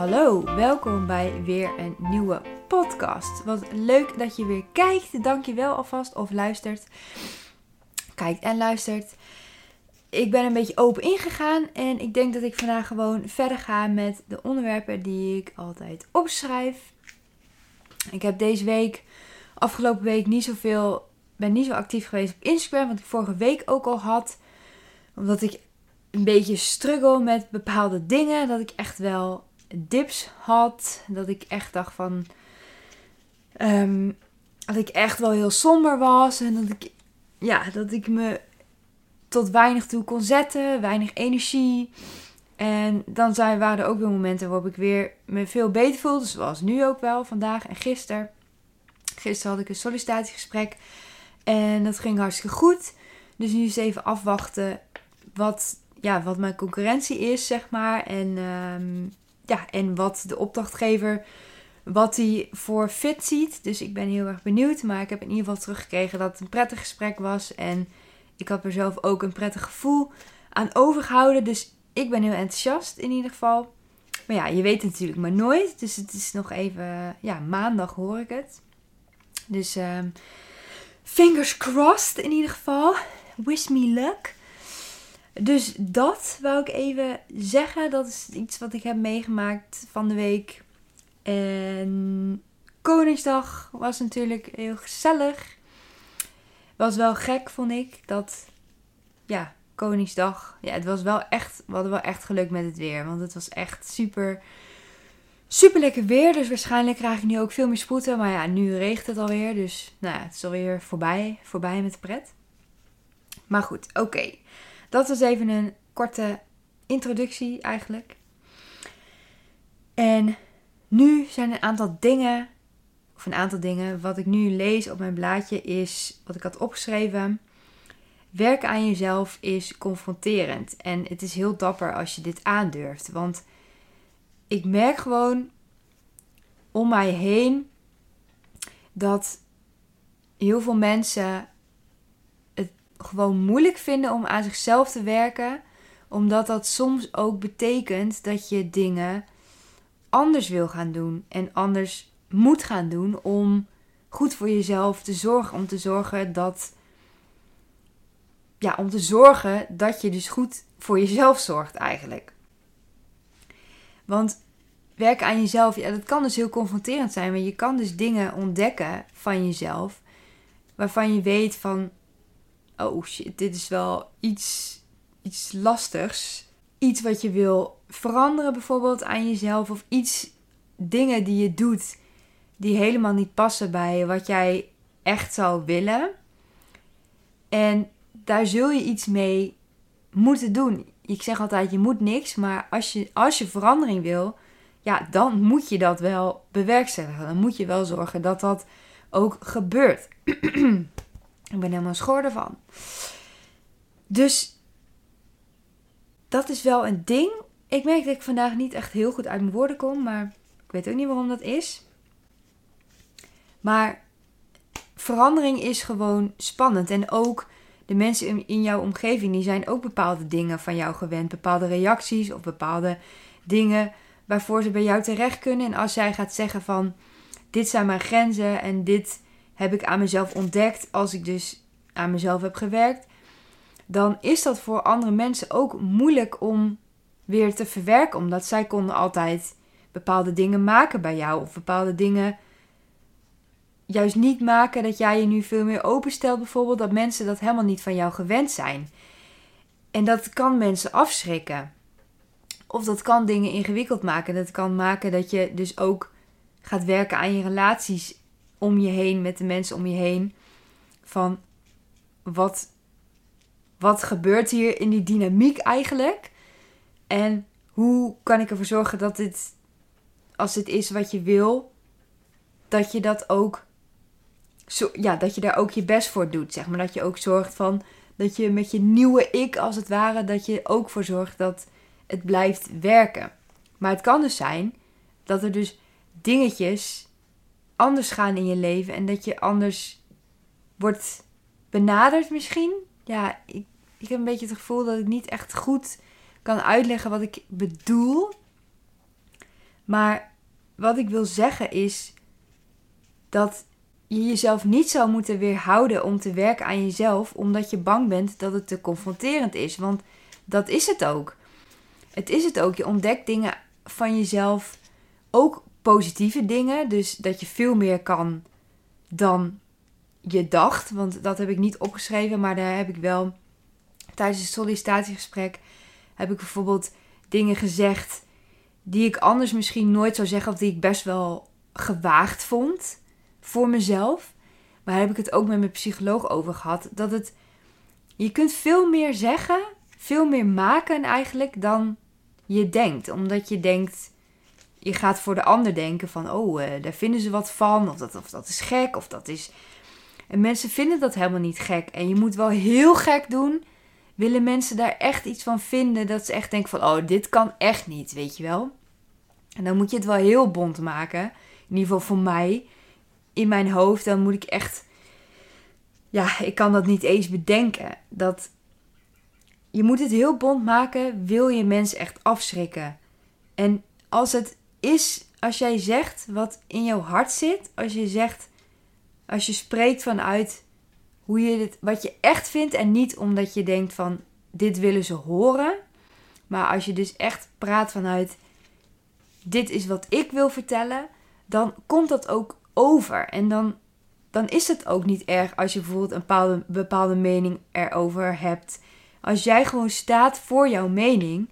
Hallo, welkom bij weer een nieuwe podcast. Wat leuk dat je weer kijkt. Dank je wel alvast of luistert. Kijkt en luistert. Ik ben een beetje open ingegaan en ik denk dat ik vandaag gewoon verder ga met de onderwerpen die ik altijd opschrijf. Ik heb deze week, afgelopen week, niet zoveel, ben niet zo actief geweest op Instagram, wat ik vorige week ook al had. Omdat ik een beetje struggle met bepaalde dingen. Dat ik echt wel dips had. Dat ik echt dacht van. ehm, dat ik echt wel heel somber was. En dat ik, ja, dat ik me tot weinig toe kon zetten. Weinig energie. En dan zijn, waren er ook weer momenten waarop ik weer me veel beter voelde. Zoals nu ook wel, vandaag en gisteren. Gisteren had ik een sollicitatiegesprek. En dat ging hartstikke goed. Dus nu is even afwachten wat, ja, wat mijn concurrentie is, zeg maar. En, ehm, ja, en wat de opdrachtgever, wat hij voor fit ziet. Dus ik ben heel erg benieuwd. Maar ik heb in ieder geval teruggekregen dat het een prettig gesprek was. En ik had er zelf ook een prettig gevoel aan overgehouden. Dus ik ben heel enthousiast in ieder geval. Maar ja, je weet het natuurlijk maar nooit. Dus het is nog even, ja, maandag hoor ik het. Dus ehm, fingers crossed in ieder geval. Wish me luck. Dus dat wou ik even zeggen. Dat is iets wat ik heb meegemaakt van de week. En Koningsdag was natuurlijk heel gezellig. Was wel gek, vond ik. Dat, ja, Koningsdag. Ja, het was wel echt, we hadden wel echt geluk met het weer. Want het was echt super, super lekker weer. Dus waarschijnlijk krijg ik nu ook veel meer spoeten. Maar ja, nu regent het alweer. Dus nou het is alweer voorbij. Voorbij met de pret. Maar goed, oké. Dat was even een korte introductie eigenlijk. En nu zijn een aantal dingen, of een aantal dingen, wat ik nu lees op mijn blaadje is, wat ik had opgeschreven. Werken aan jezelf is confronterend. En het is heel dapper als je dit aandurft. Want ik merk gewoon om mij heen dat heel veel mensen gewoon moeilijk vinden om aan zichzelf te werken. Omdat dat soms ook betekent dat je dingen anders wil gaan doen. En anders moet gaan doen om goed voor jezelf te zorgen. Om te zorgen dat ja, om te zorgen dat je dus goed voor jezelf zorgt eigenlijk. Want werken aan jezelf, ja, dat kan dus heel confronterend zijn. Maar je kan dus dingen ontdekken van jezelf waarvan je weet van, oh shit, dit is wel iets, iets lastigs. Iets wat je wil veranderen bijvoorbeeld aan jezelf. Of iets, dingen die je doet die helemaal niet passen bij wat jij echt zou willen. En daar zul je iets mee moeten doen. Ik zeg altijd, je moet niks. Maar als je, als je verandering wil, ja, dan moet je dat wel bewerkstelligen. Dan moet je wel zorgen dat dat ook gebeurt. ik ben helemaal schor ervan. Dus dat is wel een ding. Ik merk dat ik vandaag niet echt heel goed uit mijn woorden kom. Maar ik weet ook niet waarom dat is. Maar verandering is gewoon spannend. En ook de mensen in jouw omgeving, die zijn ook bepaalde dingen van jou gewend. Bepaalde reacties of bepaalde dingen waarvoor ze bij jou terecht kunnen. En als jij gaat zeggen van, dit zijn mijn grenzen en dit heb ik aan mezelf ontdekt als ik dus aan mezelf heb gewerkt. Dan is dat voor andere mensen ook moeilijk om weer te verwerken. Omdat zij konden altijd bepaalde dingen maken bij jou. Of bepaalde dingen juist niet maken dat jij je nu veel meer openstelt, bijvoorbeeld, dat mensen dat helemaal niet van jou gewend zijn. En dat kan mensen afschrikken. Of dat kan dingen ingewikkeld maken. Dat kan maken dat je dus ook gaat werken aan je relaties om je heen, met de mensen om je heen. Van wat, wat gebeurt hier in die dynamiek eigenlijk? En hoe kan ik ervoor zorgen dat dit, als dit is wat je wil, dat je dat ook zo, ja, dat je daar ook je best voor doet. Zeg maar. Dat je ook zorgt van dat je met je nieuwe ik, als het ware, dat je ook voor zorgt dat het blijft werken. Maar het kan dus zijn dat er dus dingetjes anders gaan in je leven en dat je anders wordt benaderd misschien. Ja, ik, ik heb een beetje het gevoel dat ik niet echt goed kan uitleggen wat ik bedoel. Maar wat ik wil zeggen is dat je jezelf niet zou moeten weerhouden om te werken aan jezelf, omdat je bang bent dat het te confronterend is. Want dat is het ook. Het is het ook. Je ontdekt dingen van jezelf, ook positieve dingen. Dus dat je veel meer kan dan je dacht. Want dat heb ik niet opgeschreven, maar daar heb ik wel tijdens het sollicitatiegesprek heb ik bijvoorbeeld dingen gezegd die ik anders misschien nooit zou zeggen of die ik best wel gewaagd vond voor mezelf. Maar daar heb ik het ook met mijn psycholoog over gehad. Dat het. Je kunt veel meer zeggen, veel meer maken eigenlijk dan je denkt. Omdat je denkt. Je gaat voor de ander denken van, oh, uh, daar vinden ze wat van. Of dat, of dat is gek. Of dat is. En mensen vinden dat helemaal niet gek. En je moet wel heel gek doen. Willen mensen daar echt iets van vinden? Dat ze echt denken van, oh, dit kan echt niet, weet je wel. En dan moet je het wel heel bond maken. In ieder geval voor mij in mijn hoofd, dan moet ik echt. Ja, ik kan dat niet eens bedenken. Dat je moet het heel bond maken, wil je mensen echt afschrikken. En als het is, als jij zegt wat in jouw hart zit, als je zegt, als je spreekt vanuit hoe je dit, wat je echt vindt en niet omdat je denkt van dit willen ze horen, maar als je dus echt praat vanuit dit is wat ik wil vertellen, dan komt dat ook over. En dan, dan is het ook niet erg als je bijvoorbeeld een bepaalde, bepaalde mening erover hebt. Als jij gewoon staat voor jouw mening.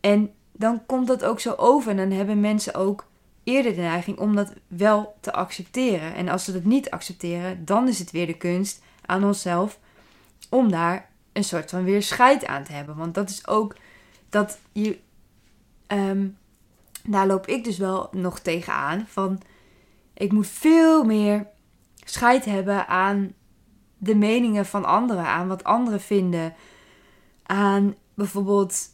En dan komt dat ook zo over. En dan hebben mensen ook eerder de neiging om dat wel te accepteren. En als ze dat niet accepteren, dan is het weer de kunst aan onszelf om daar een soort van weer scheid aan te hebben. Want dat is ook dat je. Ehm, daar loop ik dus wel nog tegenaan. Van ik moet veel meer scheid hebben aan de meningen van anderen, aan wat anderen vinden. Aan bijvoorbeeld,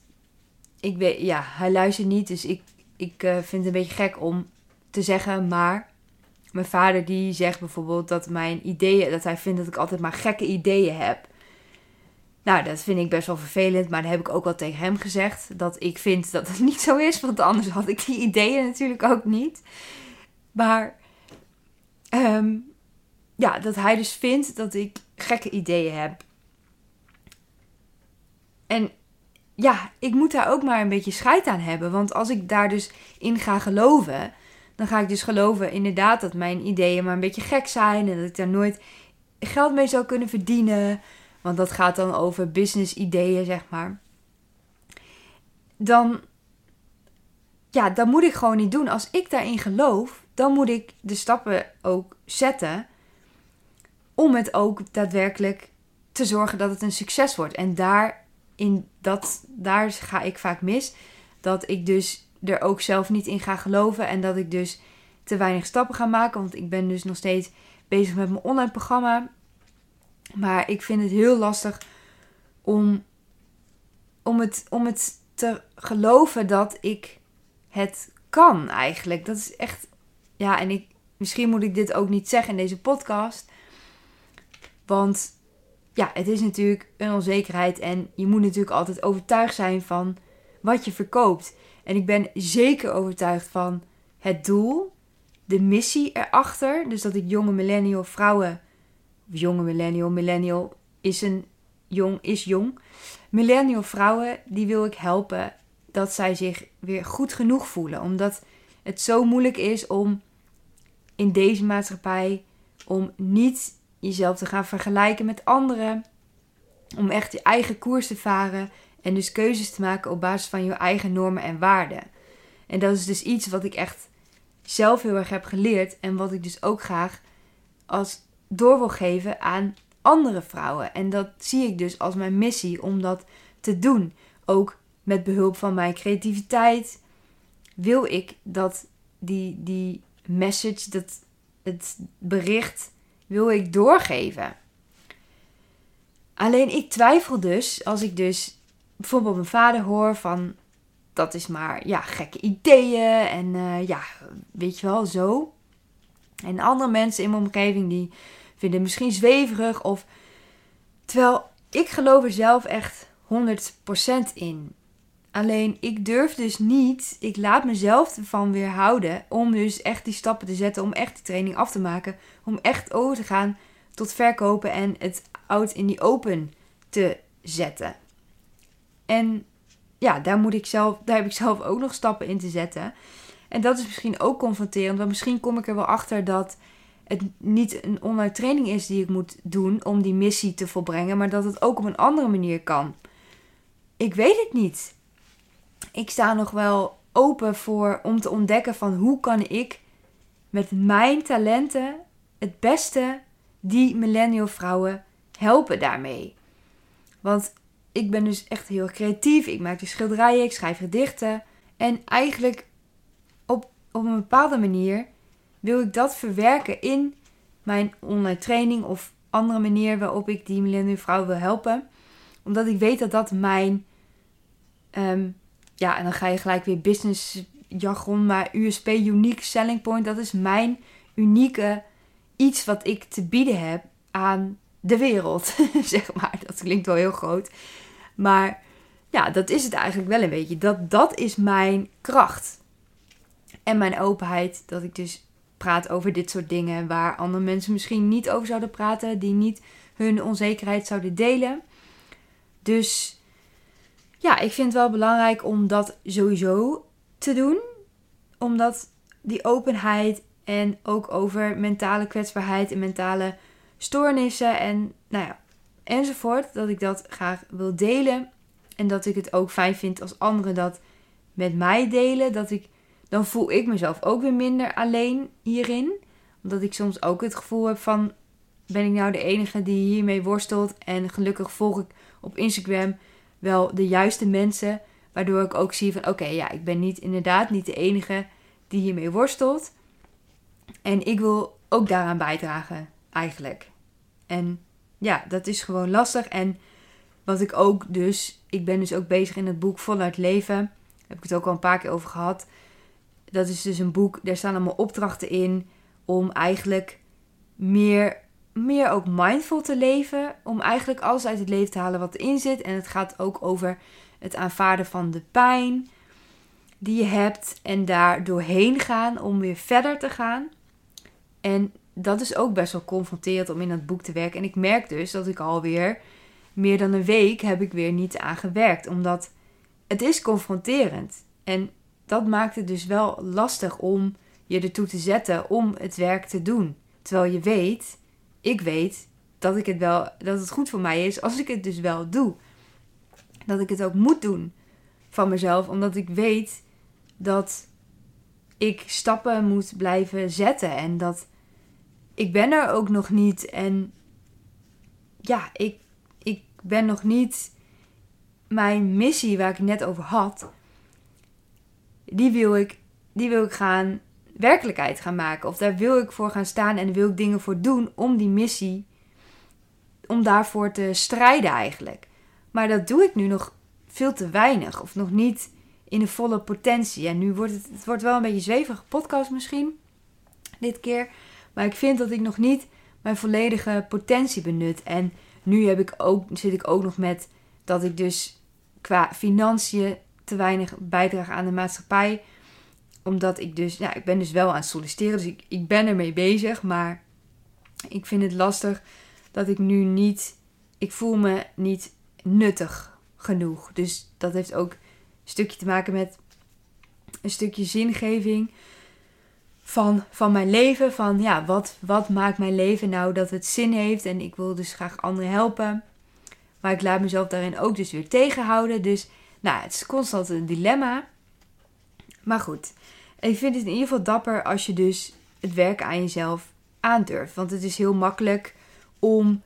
ik weet, ja, hij luistert niet, dus ik, ik uh, vind het een beetje gek om te zeggen, maar mijn vader die zegt bijvoorbeeld dat mijn ideeën, dat hij vindt dat ik altijd maar gekke ideeën heb. Nou, dat vind ik best wel vervelend, maar dat heb ik ook wel tegen hem gezegd. Dat ik vind dat het niet zo is, want anders had ik die ideeën natuurlijk ook niet. Maar Ehm, ja, dat hij dus vindt dat ik gekke ideeën heb. En ja, ik moet daar ook maar een beetje scheid aan hebben. Want als ik daar dus in ga geloven, dan ga ik dus geloven inderdaad dat mijn ideeën maar een beetje gek zijn. En dat ik daar nooit geld mee zou kunnen verdienen. Want dat gaat dan over business ideeën, zeg maar. Dan, ja, dat moet ik gewoon niet doen. Als ik daarin geloof, dan moet ik de stappen ook zetten om het ook daadwerkelijk te zorgen dat het een succes wordt. En daar, in dat, daar ga ik vaak mis. Dat ik dus er ook zelf niet in ga geloven. En dat ik dus te weinig stappen ga maken. Want ik ben dus nog steeds bezig met mijn online programma. Maar ik vind het heel lastig om, om, het, om het te geloven dat ik het kan eigenlijk. Dat is echt ja, en ik, misschien moet ik dit ook niet zeggen in deze podcast. Want ja, het is natuurlijk een onzekerheid. En je moet natuurlijk altijd overtuigd zijn van wat je verkoopt. En ik ben zeker overtuigd van het doel, de missie erachter. Dus dat ik jonge millennial vrouwen. Of jonge millennial, millennial is een jong, is jong. Millennial vrouwen, die wil ik helpen dat zij zich weer goed genoeg voelen. Omdat het zo moeilijk is om in deze maatschappij om niet jezelf te gaan vergelijken met anderen. Om echt je eigen koers te varen en dus keuzes te maken op basis van je eigen normen en waarden. En dat is dus iets wat ik echt zelf heel erg heb geleerd en wat ik dus ook graag als door wil geven aan andere vrouwen. En dat zie ik dus als mijn missie om dat te doen. Ook met behulp van mijn creativiteit wil ik dat die, die message, dat het bericht wil ik doorgeven. Alleen ik twijfel dus als ik dus bijvoorbeeld mijn vader hoor van dat is maar ja, gekke ideeën en uh, ja, weet je wel, zo. En andere mensen in mijn omgeving die vinden het misschien zweverig of terwijl ik geloof er zelf echt 100% in. Alleen ik durf dus niet, ik laat mezelf ervan weerhouden om dus echt die stappen te zetten, om echt die training af te maken, om echt over te gaan tot verkopen en het out in die open te zetten. En ja, daar, moet ik zelf, daar heb ik zelf ook nog stappen in te zetten. En dat is misschien ook confronterend, want misschien kom ik er wel achter dat het niet een online training is die ik moet doen om die missie te volbrengen, maar dat het ook op een andere manier kan. Ik weet het niet. Ik sta nog wel open voor om te ontdekken van hoe kan ik met mijn talenten het beste die millennial vrouwen helpen daarmee. Want ik ben dus echt heel creatief. Ik maak dus schilderijen, ik schrijf gedichten. En eigenlijk op, op een bepaalde manier wil ik dat verwerken in mijn online training of andere manier waarop ik die millennial vrouw wil helpen. Omdat ik weet dat dat mijn, ehm, ja, en dan ga je gelijk weer business jargon, maar USP, unique selling point, dat is mijn unieke iets wat ik te bieden heb aan de wereld, zeg maar. Dat klinkt wel heel groot. Maar ja, dat is het eigenlijk wel een beetje. Dat, dat is mijn kracht. En mijn openheid, dat ik dus praat over dit soort dingen waar andere mensen misschien niet over zouden praten, die niet hun onzekerheid zouden delen. Dus ja, ik vind het wel belangrijk om dat sowieso te doen. Omdat die openheid en ook over mentale kwetsbaarheid en mentale stoornissen en nou ja, enzovoort. Dat ik dat graag wil delen. En dat ik het ook fijn vind als anderen dat met mij delen. Dat ik, dan voel ik mezelf ook weer minder alleen hierin. Omdat ik soms ook het gevoel heb van... Ben ik nou de enige die hiermee worstelt? En gelukkig volg ik op Instagram wel de juiste mensen. Waardoor ik ook zie van oké, ja, ik ben niet inderdaad niet de enige die hiermee worstelt. En ik wil ook daaraan bijdragen, eigenlijk. En ja, dat is gewoon lastig. En wat ik ook dus, ik ben dus ook bezig in het boek Voluit Leven. Daar heb ik het ook al een paar keer over gehad. Dat is dus een boek, daar staan allemaal opdrachten in om eigenlijk meer, meer ook mindful te leven. Om eigenlijk alles uit het leven te halen wat erin zit. En het gaat ook over het aanvaarden van de pijn die je hebt en daar doorheen gaan om weer verder te gaan. En dat is ook best wel confronterend om in dat boek te werken. En ik merk dus dat ik alweer meer dan een week heb ik weer niet aan gewerkt. Omdat het is confronterend. En dat maakt het dus wel lastig om je ertoe te zetten om het werk te doen. Terwijl je weet, ik weet, dat, ik het wel, dat het goed voor mij is als ik het dus wel doe. Dat ik het ook moet doen van mezelf, omdat ik weet dat ik stappen moet blijven zetten. En dat ik ben er ook nog niet. En ja, ik, ik ben nog niet mijn missie waar ik net over had. Die wil ik, die wil ik gaan werkelijkheid gaan maken. Of daar wil ik voor gaan staan en wil ik dingen voor doen om die missie, om daarvoor te strijden eigenlijk. Maar dat doe ik nu nog veel te weinig. Of nog niet in de volle potentie. En nu wordt het, het wordt wel een beetje zwevige podcast misschien. Dit keer. Maar ik vind dat ik nog niet mijn volledige potentie benut. En nu heb ik ook, zit ik ook nog met dat ik dus qua financiën te weinig bijdraag aan de maatschappij. Omdat ik dus, ja, ik ben dus wel aan het solliciteren. Dus ik, ik ben ermee bezig. Maar ik vind het lastig dat ik nu niet, ik voel me niet nuttig genoeg. Dus dat heeft ook stukje te maken met een stukje zingeving van, van mijn leven. Van ja, wat, wat maakt mijn leven nou dat het zin heeft? En ik wil dus graag anderen helpen. Maar ik laat mezelf daarin ook dus weer tegenhouden. Dus nou, het is constant een dilemma. Maar goed, ik vind het in ieder geval dapper als je dus het werken aan jezelf aandurft. Want het is heel makkelijk om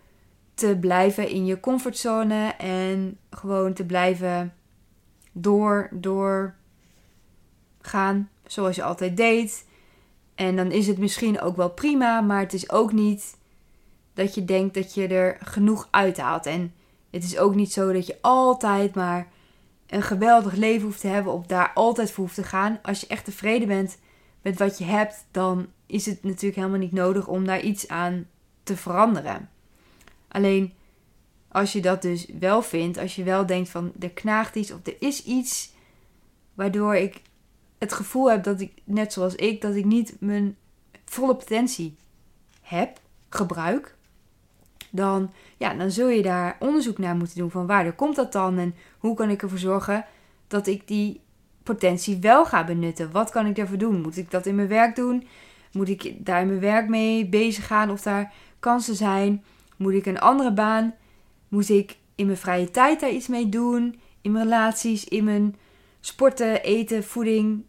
te blijven in je comfortzone en gewoon te blijven door, door gaan zoals je altijd deed. En dan is het misschien ook wel prima, maar het is ook niet dat je denkt dat je er genoeg uithaalt. En het is ook niet zo dat je altijd maar een geweldig leven hoeft te hebben of daar altijd voor hoeft te gaan. Als je echt tevreden bent met wat je hebt, dan is het natuurlijk helemaal niet nodig om daar iets aan te veranderen. Alleen als je dat dus wel vindt, als je wel denkt van er knaagt iets of er is iets waardoor ik het gevoel heb dat ik, net zoals ik, dat ik niet mijn volle potentie heb, gebruik, dan, ja, dan zul je daar onderzoek naar moeten doen van waar komt dat dan en hoe kan ik ervoor zorgen dat ik die potentie wel ga benutten. Wat kan ik daarvoor doen? Moet ik dat in mijn werk doen? Moet ik daar in mijn werk mee bezig gaan of daar kansen zijn? Moet ik een andere baan? Moet ik in mijn vrije tijd daar iets mee doen? In mijn relaties, in mijn sporten, eten, voeding.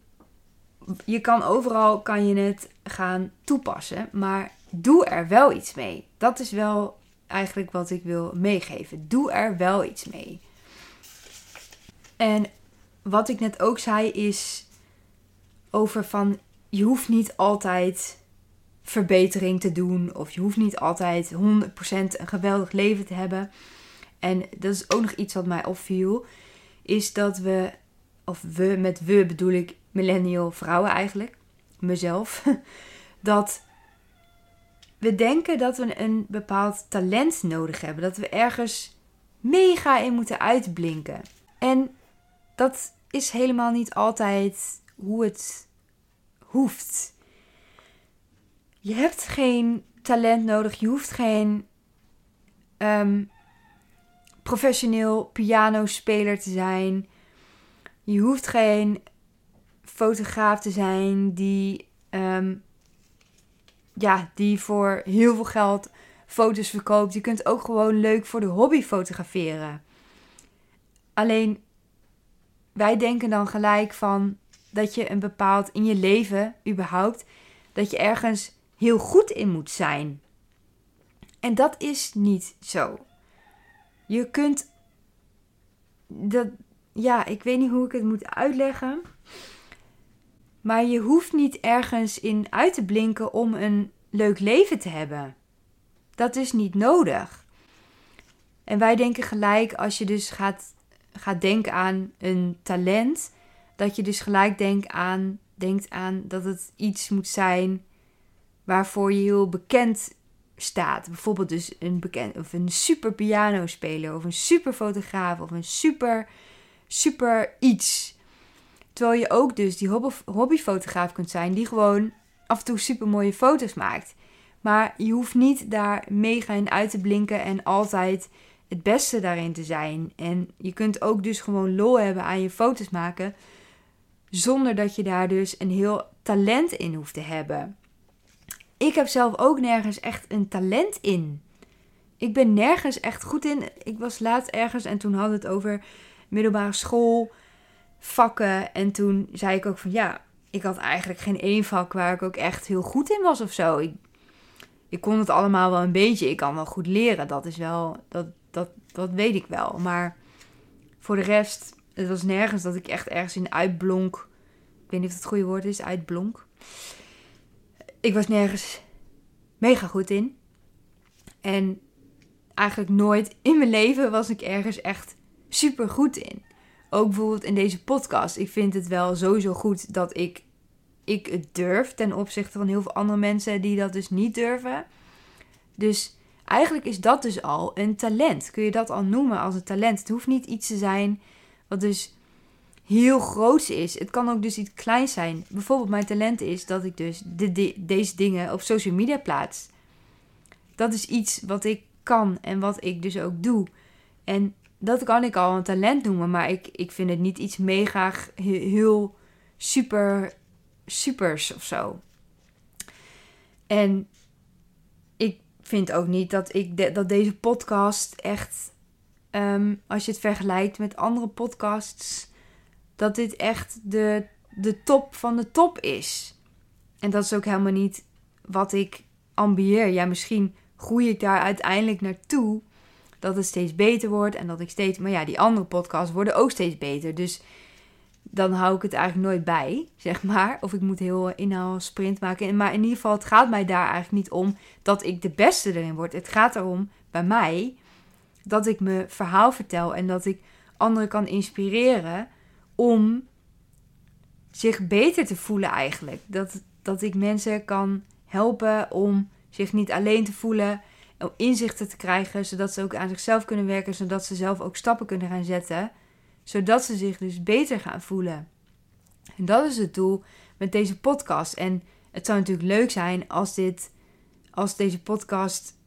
Je kan overal kan je het gaan toepassen, maar doe er wel iets mee. Dat is wel eigenlijk wat ik wil meegeven. Doe er wel iets mee. En wat ik net ook zei is over van je hoeft niet altijd verbetering te doen of je hoeft niet altijd 100% een geweldig leven te hebben. En dat is ook nog iets wat mij opviel, is dat we, of we met we bedoel ik millennial vrouwen eigenlijk, mezelf, dat we denken dat we een bepaald talent nodig hebben, dat we ergens mega in moeten uitblinken. En dat is helemaal niet altijd hoe het hoeft. Je hebt geen talent nodig. Je hoeft geen um, professioneel pianospeler te zijn. Je hoeft geen fotograaf te zijn die, ehm, ja, die voor heel veel geld foto's verkoopt. Je kunt ook gewoon leuk voor de hobby fotograferen. Alleen wij denken dan gelijk van dat je een bepaald in je leven überhaupt dat je ergens heel goed in moet zijn. En dat is niet zo. Je kunt dat ja, ik weet niet hoe ik het moet uitleggen. Maar je hoeft niet ergens in uit te blinken om een leuk leven te hebben. Dat is niet nodig. En wij denken gelijk als je dus gaat gaat denken aan een talent, dat je dus gelijk denkt aan, denkt aan dat het iets moet zijn waarvoor je heel bekend staat. Bijvoorbeeld dus een bekend of een super pianospeler of een super fotograaf of een super super iets. Terwijl je ook dus die hobby, hobbyfotograaf kunt zijn die gewoon af en toe super mooie foto's maakt. Maar je hoeft niet daar mega in uit te blinken en altijd het beste daarin te zijn. En je kunt ook dus gewoon lol hebben aan je foto's maken. Zonder dat je daar dus een heel talent in hoeft te hebben. Ik heb zelf ook nergens echt een talent in. Ik ben nergens echt goed in. Ik was laatst ergens en toen hadden we het over middelbare school, vakken. En toen zei ik ook van ja, ik had eigenlijk geen één vak waar ik ook echt heel goed in was of zo. Ik, kon het allemaal wel een beetje. Ik kan wel goed leren. Dat is wel, dat, dat, dat weet ik wel. Maar voor de rest, het was nergens dat ik echt ergens in uitblonk. Ik weet niet of het het goede woord is, uitblonk. Ik was nergens mega goed in. En eigenlijk nooit in mijn leven was ik ergens echt super goed in. Ook bijvoorbeeld in deze podcast. Ik vind het wel sowieso goed dat ik, ik het durf ten opzichte van heel veel andere mensen die dat dus niet durven. Dus Eigenlijk is dat dus al een talent. Kun je dat al noemen als een talent? Het hoeft niet iets te zijn wat dus heel groot is. Het kan ook dus iets kleins zijn. Bijvoorbeeld mijn talent is dat ik dus de, deze dingen op social media plaats. Dat is iets wat ik kan en wat ik dus ook doe. En dat kan ik al een talent noemen, maar ik, ik vind het niet iets mega heel super supers of zo. En vind ook niet dat, ik dat deze podcast echt, ehm, als je het vergelijkt met andere podcasts, dat dit echt de, de top van de top is. En dat is ook helemaal niet wat ik ambieer. Ja, misschien groei ik daar uiteindelijk naartoe. Dat het steeds beter wordt en dat ik steeds. Maar ja, die andere podcasts worden ook steeds beter. Dus dan hou ik het eigenlijk nooit bij, zeg maar. Of ik moet heel inhaal sprint maken. Maar in ieder geval, het gaat mij daar eigenlijk niet om dat ik de beste erin word. Het gaat erom bij mij dat ik mijn verhaal vertel en dat ik anderen kan inspireren om zich beter te voelen eigenlijk. Dat, dat ik mensen kan helpen om zich niet alleen te voelen, inzichten te krijgen, zodat ze ook aan zichzelf kunnen werken, zodat ze zelf ook stappen kunnen gaan zetten zodat ze zich dus beter gaan voelen. En dat is het doel met deze podcast. En het zou natuurlijk leuk zijn als, dit, als deze podcast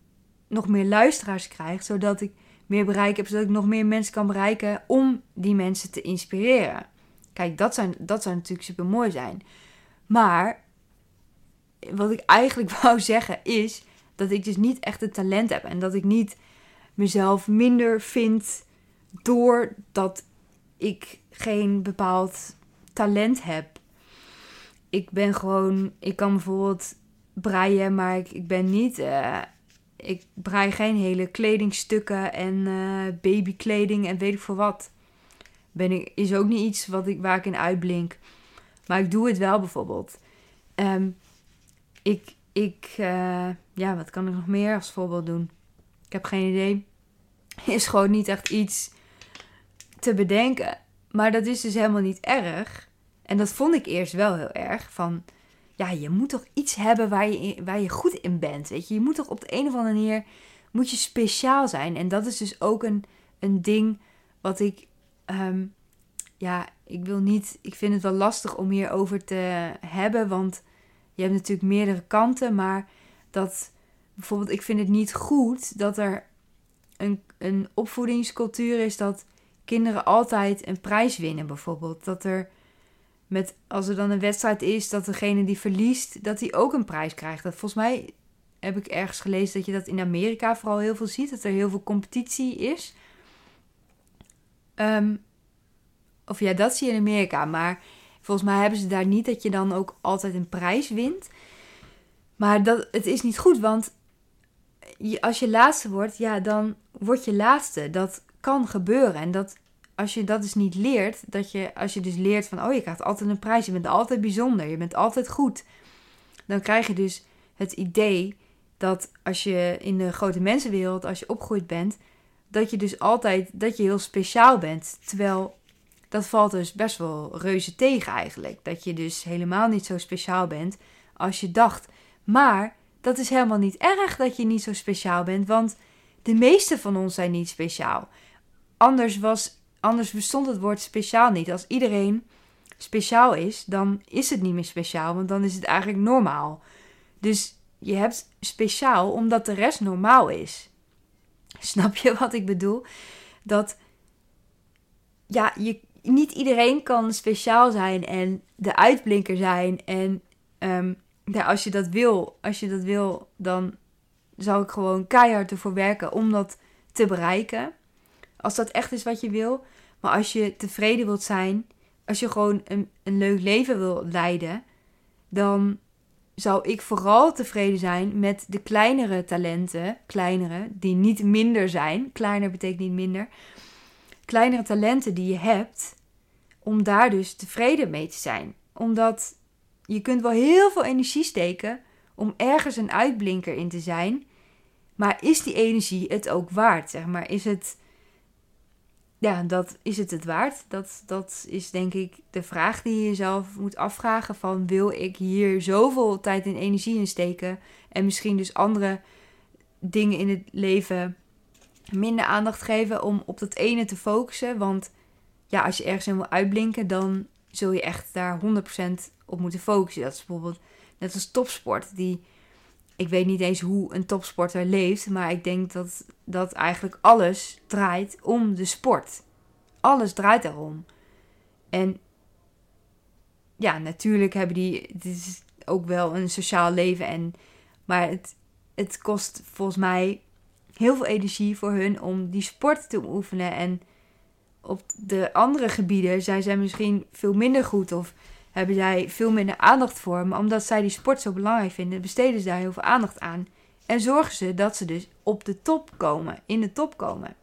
nog meer luisteraars krijgt, zodat ik meer bereik heb, zodat ik nog meer mensen kan bereiken om die mensen te inspireren. Kijk, dat zou, dat zou natuurlijk super mooi zijn. Maar wat ik eigenlijk wou zeggen is dat ik dus niet echt het talent heb en dat ik niet mezelf minder vind doordat ik geen bepaald talent heb. Ik ben gewoon, ik kan bijvoorbeeld breien, maar ik, ik ben niet. Uh, ik brei geen hele kledingstukken en uh, babykleding en weet ik veel wat. Ben ik, is ook niet iets wat ik, waar ik in uitblink. Maar ik doe het wel bijvoorbeeld. Um, ik, ik uh, ja, wat kan ik nog meer als voorbeeld doen? Ik heb geen idee. Is gewoon niet echt iets te bedenken. Maar dat is dus helemaal niet erg. En dat vond ik eerst wel heel erg. Van, ja, je moet toch iets hebben waar je, waar je goed in bent. Weet je, je moet toch op de een of andere manier moet je speciaal zijn. En dat is dus ook een, een ding wat ik. Um, ja, ik wil niet. Ik vind het wel lastig om hierover te hebben. Want je hebt natuurlijk meerdere kanten. Maar dat bijvoorbeeld, ik vind het niet goed dat er een, een opvoedingscultuur is dat kinderen altijd een prijs winnen, bijvoorbeeld. Dat er met, als er dan een wedstrijd is, dat degene die verliest, dat hij ook een prijs krijgt. Dat volgens mij heb ik ergens gelezen dat je dat in Amerika vooral heel veel ziet, dat er heel veel competitie is. Ehm, of ja, dat zie je in Amerika, maar volgens mij hebben ze daar niet dat je dan ook altijd een prijs wint. Maar dat, het is niet goed, want als je laatste wordt, ja, dan word je laatste. Dat kan gebeuren. En dat, als je dat dus niet leert, dat je, als je dus leert van, oh, je krijgt altijd een prijs, je bent altijd bijzonder, je bent altijd goed. Dan krijg je dus het idee dat als je in de grote mensenwereld, als je opgegroeid bent, dat je dus altijd, dat je heel speciaal bent. Terwijl dat valt dus best wel reuze tegen eigenlijk. Dat je dus helemaal niet zo speciaal bent als je dacht. Maar dat is helemaal niet erg dat je niet zo speciaal bent, want de meeste van ons zijn niet speciaal. Anders, was, anders bestond het woord speciaal niet. Als iedereen speciaal is, dan is het niet meer speciaal, want dan is het eigenlijk normaal. Dus je hebt speciaal omdat de rest normaal is. Snap je wat ik bedoel? Dat ja, je, niet iedereen kan speciaal zijn en de uitblinker zijn. En ja, als je dat wil, als je dat wil, dan zou ik gewoon keihard ervoor werken om dat te bereiken. Als dat echt is wat je wil. Maar als je tevreden wilt zijn, als je gewoon een, een leuk leven wil leiden, dan zou ik vooral tevreden zijn met de kleinere talenten. Kleinere, die niet minder zijn. Kleiner betekent niet minder. Kleinere talenten die je hebt, om daar dus tevreden mee te zijn. Omdat je kunt wel heel veel energie steken om ergens een uitblinker in te zijn. Maar is die energie het ook waard? Zeg maar, is het. Ja, dat is het het waard? Dat, dat is denk ik de vraag die je jezelf moet afvragen: van wil ik hier zoveel tijd en energie in steken en misschien dus andere dingen in het leven minder aandacht geven om op dat ene te focussen? Want ja, als je ergens in wil uitblinken, dan zul je echt daar 100% op moeten focussen. Dat is bijvoorbeeld net als topsport. Die, ik weet niet eens hoe een topsporter leeft, maar ik denk dat, dat eigenlijk alles draait om de sport. Alles draait erom. En ja, natuurlijk hebben die. Het is ook wel een sociaal leven. En, maar het, het kost volgens mij heel veel energie voor hun om die sport te oefenen. En op de andere gebieden zijn zij misschien veel minder goed of hebben zij veel minder aandacht voor. Maar omdat zij die sport zo belangrijk vinden, besteden ze daar heel veel aandacht aan. En zorgen ze dat ze dus op de top komen, in de top komen.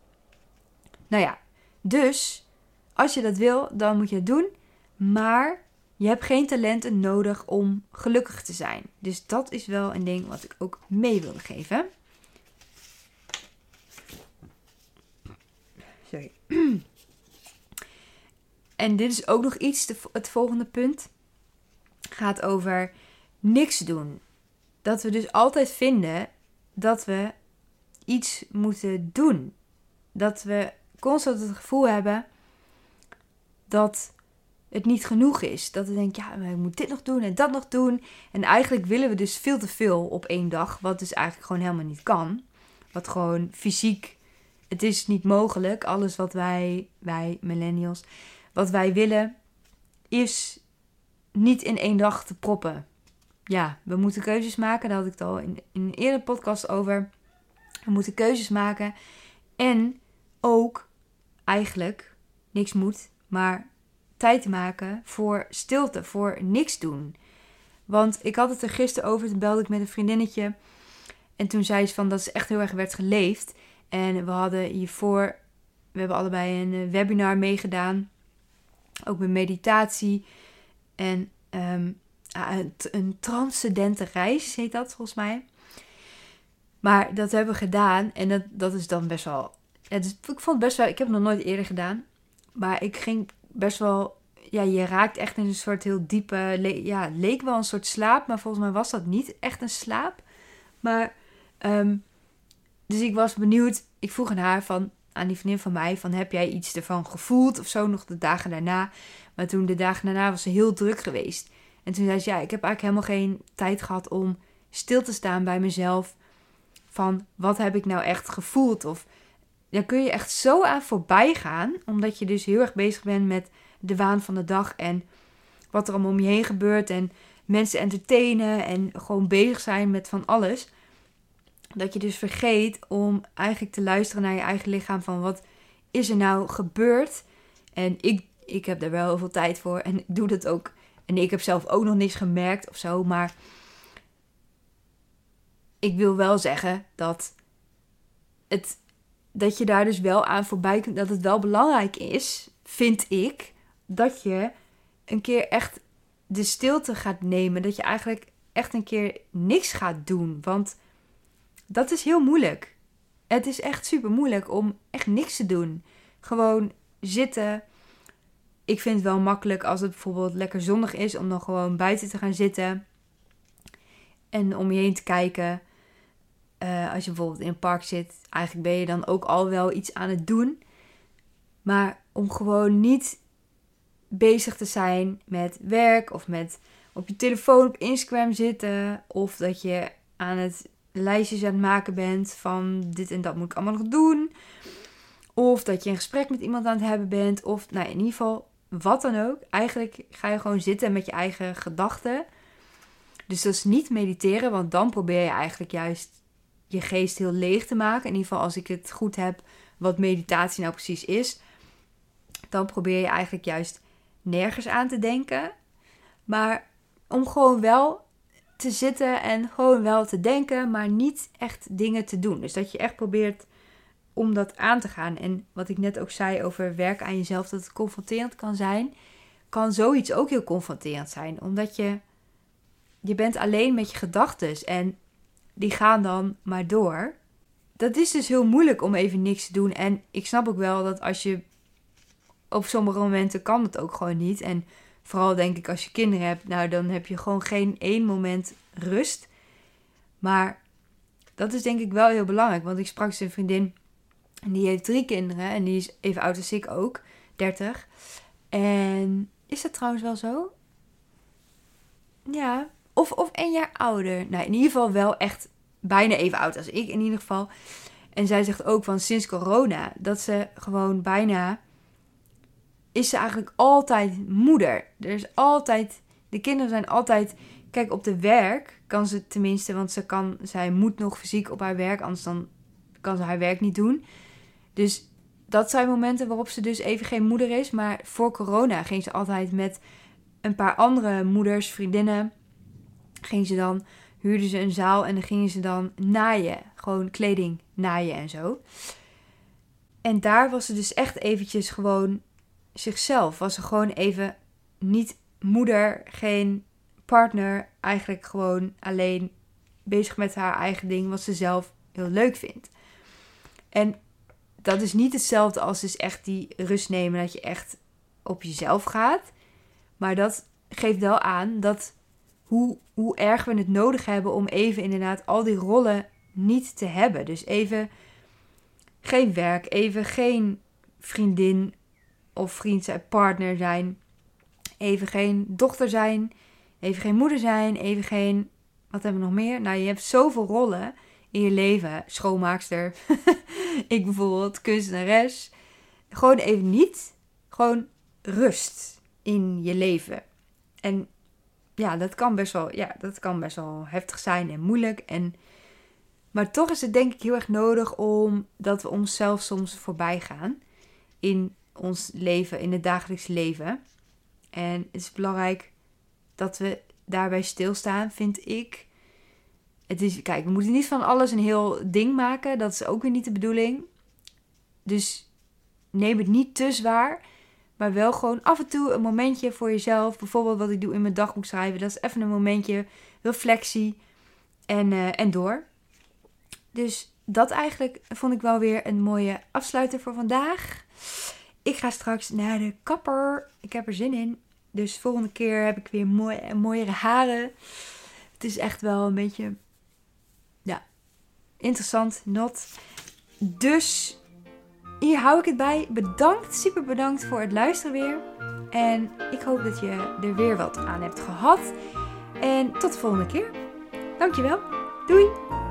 Nou ja, dus als je dat wil, dan moet je het doen. Maar je hebt geen talenten nodig om gelukkig te zijn. Dus dat is wel een ding wat ik ook mee wilde geven. En dit is ook nog iets, het volgende punt gaat over niks doen. Dat we dus altijd vinden dat we iets moeten doen. Dat we constant het gevoel hebben dat het niet genoeg is. Dat we denken, ja, ik moet dit nog doen en dat nog doen. En eigenlijk willen we dus veel te veel op één dag, wat dus eigenlijk gewoon helemaal niet kan. Wat gewoon fysiek, het is niet mogelijk. Alles wat wij, wij millennials, wat wij willen, is niet in één dag te proppen. Ja, we moeten keuzes maken. Daar had ik het al in, in een eerdere podcast over. We moeten keuzes maken. En ook eigenlijk, niks moet, maar tijd maken voor stilte, voor niks doen. Want ik had het er gisteren over, toen belde ik met een vriendinnetje. En toen zei ze van dat ze echt heel erg werd geleefd. En we hadden hiervoor, we hebben allebei een eh, webinar meegedaan. Ook met meditatie. En um, een transcendente reis heet dat volgens mij. Maar dat hebben we gedaan. En dat, dat is dan best wel. Het ik vond het best wel. Ik heb het nog nooit eerder gedaan. Maar ik ging best wel. Ja, je raakt echt in een soort heel diepe. ja, leek wel een soort slaap. Maar volgens mij was dat niet echt een slaap. Maar. Um, dus ik was benieuwd. Ik vroeg aan haar van. Aan die vriendin van mij. Van heb jij iets ervan gevoeld? Of zo nog de dagen daarna. Maar toen de dagen daarna was ze heel druk geweest. En toen zei ze: Ja, ik heb eigenlijk helemaal geen tijd gehad om stil te staan bij mezelf. Van wat heb ik nou echt gevoeld? Of daar kun je echt zo aan voorbij gaan. Omdat je dus heel erg bezig bent met de waan van de dag. En wat er allemaal om je heen gebeurt. En mensen entertainen. En gewoon bezig zijn met van alles. Dat je dus vergeet om eigenlijk te luisteren naar je eigen lichaam. Van wat is er nou gebeurd? En ik, ik heb daar wel heel veel tijd voor. En ik doe dat ook. En ik heb zelf ook nog niks gemerkt of zo. Maar ik wil wel zeggen dat het dat je daar dus wel aan voorbij kunt. Dat het wel belangrijk is, vind ik, dat je een keer echt de stilte gaat nemen. Dat je eigenlijk echt een keer niks gaat doen. Want dat is heel moeilijk. Het is echt super moeilijk om echt niks te doen. Gewoon zitten. Ik vind het wel makkelijk als het bijvoorbeeld lekker zonnig is om dan gewoon buiten te gaan zitten. En om je heen te kijken. Uh, als je bijvoorbeeld in een park zit, eigenlijk ben je dan ook al wel iets aan het doen. Maar om gewoon niet bezig te zijn met werk of met op je telefoon op Instagram zitten. Of dat je aan het lijstjes aan het maken bent van dit en dat moet ik allemaal nog doen. Of dat je een gesprek met iemand aan het hebben bent. Of nou, in ieder geval wat dan ook. Eigenlijk ga je gewoon zitten met je eigen gedachten. Dus dat is niet mediteren, want dan probeer je eigenlijk juist je geest heel leeg te maken. In ieder geval als ik het goed heb wat meditatie nou precies is. Dan probeer je eigenlijk juist nergens aan te denken. Maar om gewoon wel te zitten en gewoon wel te denken, maar niet echt dingen te doen. Dus dat je echt probeert om dat aan te gaan. En wat ik net ook zei over werken aan jezelf, dat het confronterend kan zijn, kan zoiets ook heel confronterend zijn. Omdat je, je bent alleen met je gedachten en die gaan dan maar door. Dat is dus heel moeilijk om even niks te doen. En ik snap ook wel dat als je op sommige momenten kan het ook gewoon niet. En vooral denk ik als je kinderen hebt, nou dan heb je gewoon geen één moment rust. Maar dat is denk ik wel heel belangrijk. Want ik sprak een vriendin en die heeft drie kinderen. En die is even oud als ik ook, 30. En is dat trouwens wel zo? Ja, of, of een jaar ouder. Nou, in ieder geval wel echt bijna even oud als ik in ieder geval. En zij zegt ook van sinds corona dat ze gewoon bijna is ze eigenlijk altijd moeder. Er is altijd de kinderen zijn altijd kijk op de werk kan ze tenminste want ze kan zij moet nog fysiek op haar werk anders dan kan ze haar werk niet doen. Dus dat zijn momenten waarop ze dus even geen moeder is, maar voor corona ging ze altijd met een paar andere moeders, vriendinnen ging ze dan, huurden ze een zaal en dan gingen ze dan naaien. Gewoon kleding naaien en zo. En daar was ze dus echt eventjes gewoon zichzelf. Was ze gewoon even niet moeder, geen partner. Eigenlijk gewoon alleen bezig met haar eigen ding, wat ze zelf heel leuk vindt. En dat is niet hetzelfde als dus echt die rust nemen, dat je echt op jezelf gaat. Maar dat geeft wel aan dat hoe, hoe erg we het nodig hebben om even inderdaad al die rollen niet te hebben. Dus even geen werk, even geen vriendin of vriend zijn, partner zijn. Even geen dochter zijn. Even geen moeder zijn. Even geen. Wat hebben we nog meer? Nou, je hebt zoveel rollen in je leven. Schoonmaakster. ik bijvoorbeeld, kunstenares. Gewoon even niet. Gewoon rust in je leven. En ja, dat kan best wel, ja, dat kan best wel heftig zijn en moeilijk. En, maar toch is het denk ik heel erg nodig om dat we onszelf soms voorbij gaan in ons leven, in het dagelijks leven. En het is belangrijk dat we daarbij stilstaan, vind ik. Het is, kijk, we moeten niet van alles een heel ding maken. Dat is ook weer niet de bedoeling. Dus neem het niet te zwaar. Maar wel gewoon af en toe een momentje voor jezelf. Bijvoorbeeld wat ik doe in mijn dagboek schrijven. Dat is even een momentje reflectie en, uh, en door. Dus dat eigenlijk vond ik wel weer een mooie afsluiter voor vandaag. Ik ga straks naar de kapper. Ik heb er zin in. Dus volgende keer heb ik weer mooi, mooiere haren. Het is echt wel een beetje ja, interessant, not. Dus hier hou ik het bij. Bedankt, super bedankt voor het luisteren weer. En ik hoop dat je er weer wat aan hebt gehad. En tot de volgende keer. Dankjewel. Doei!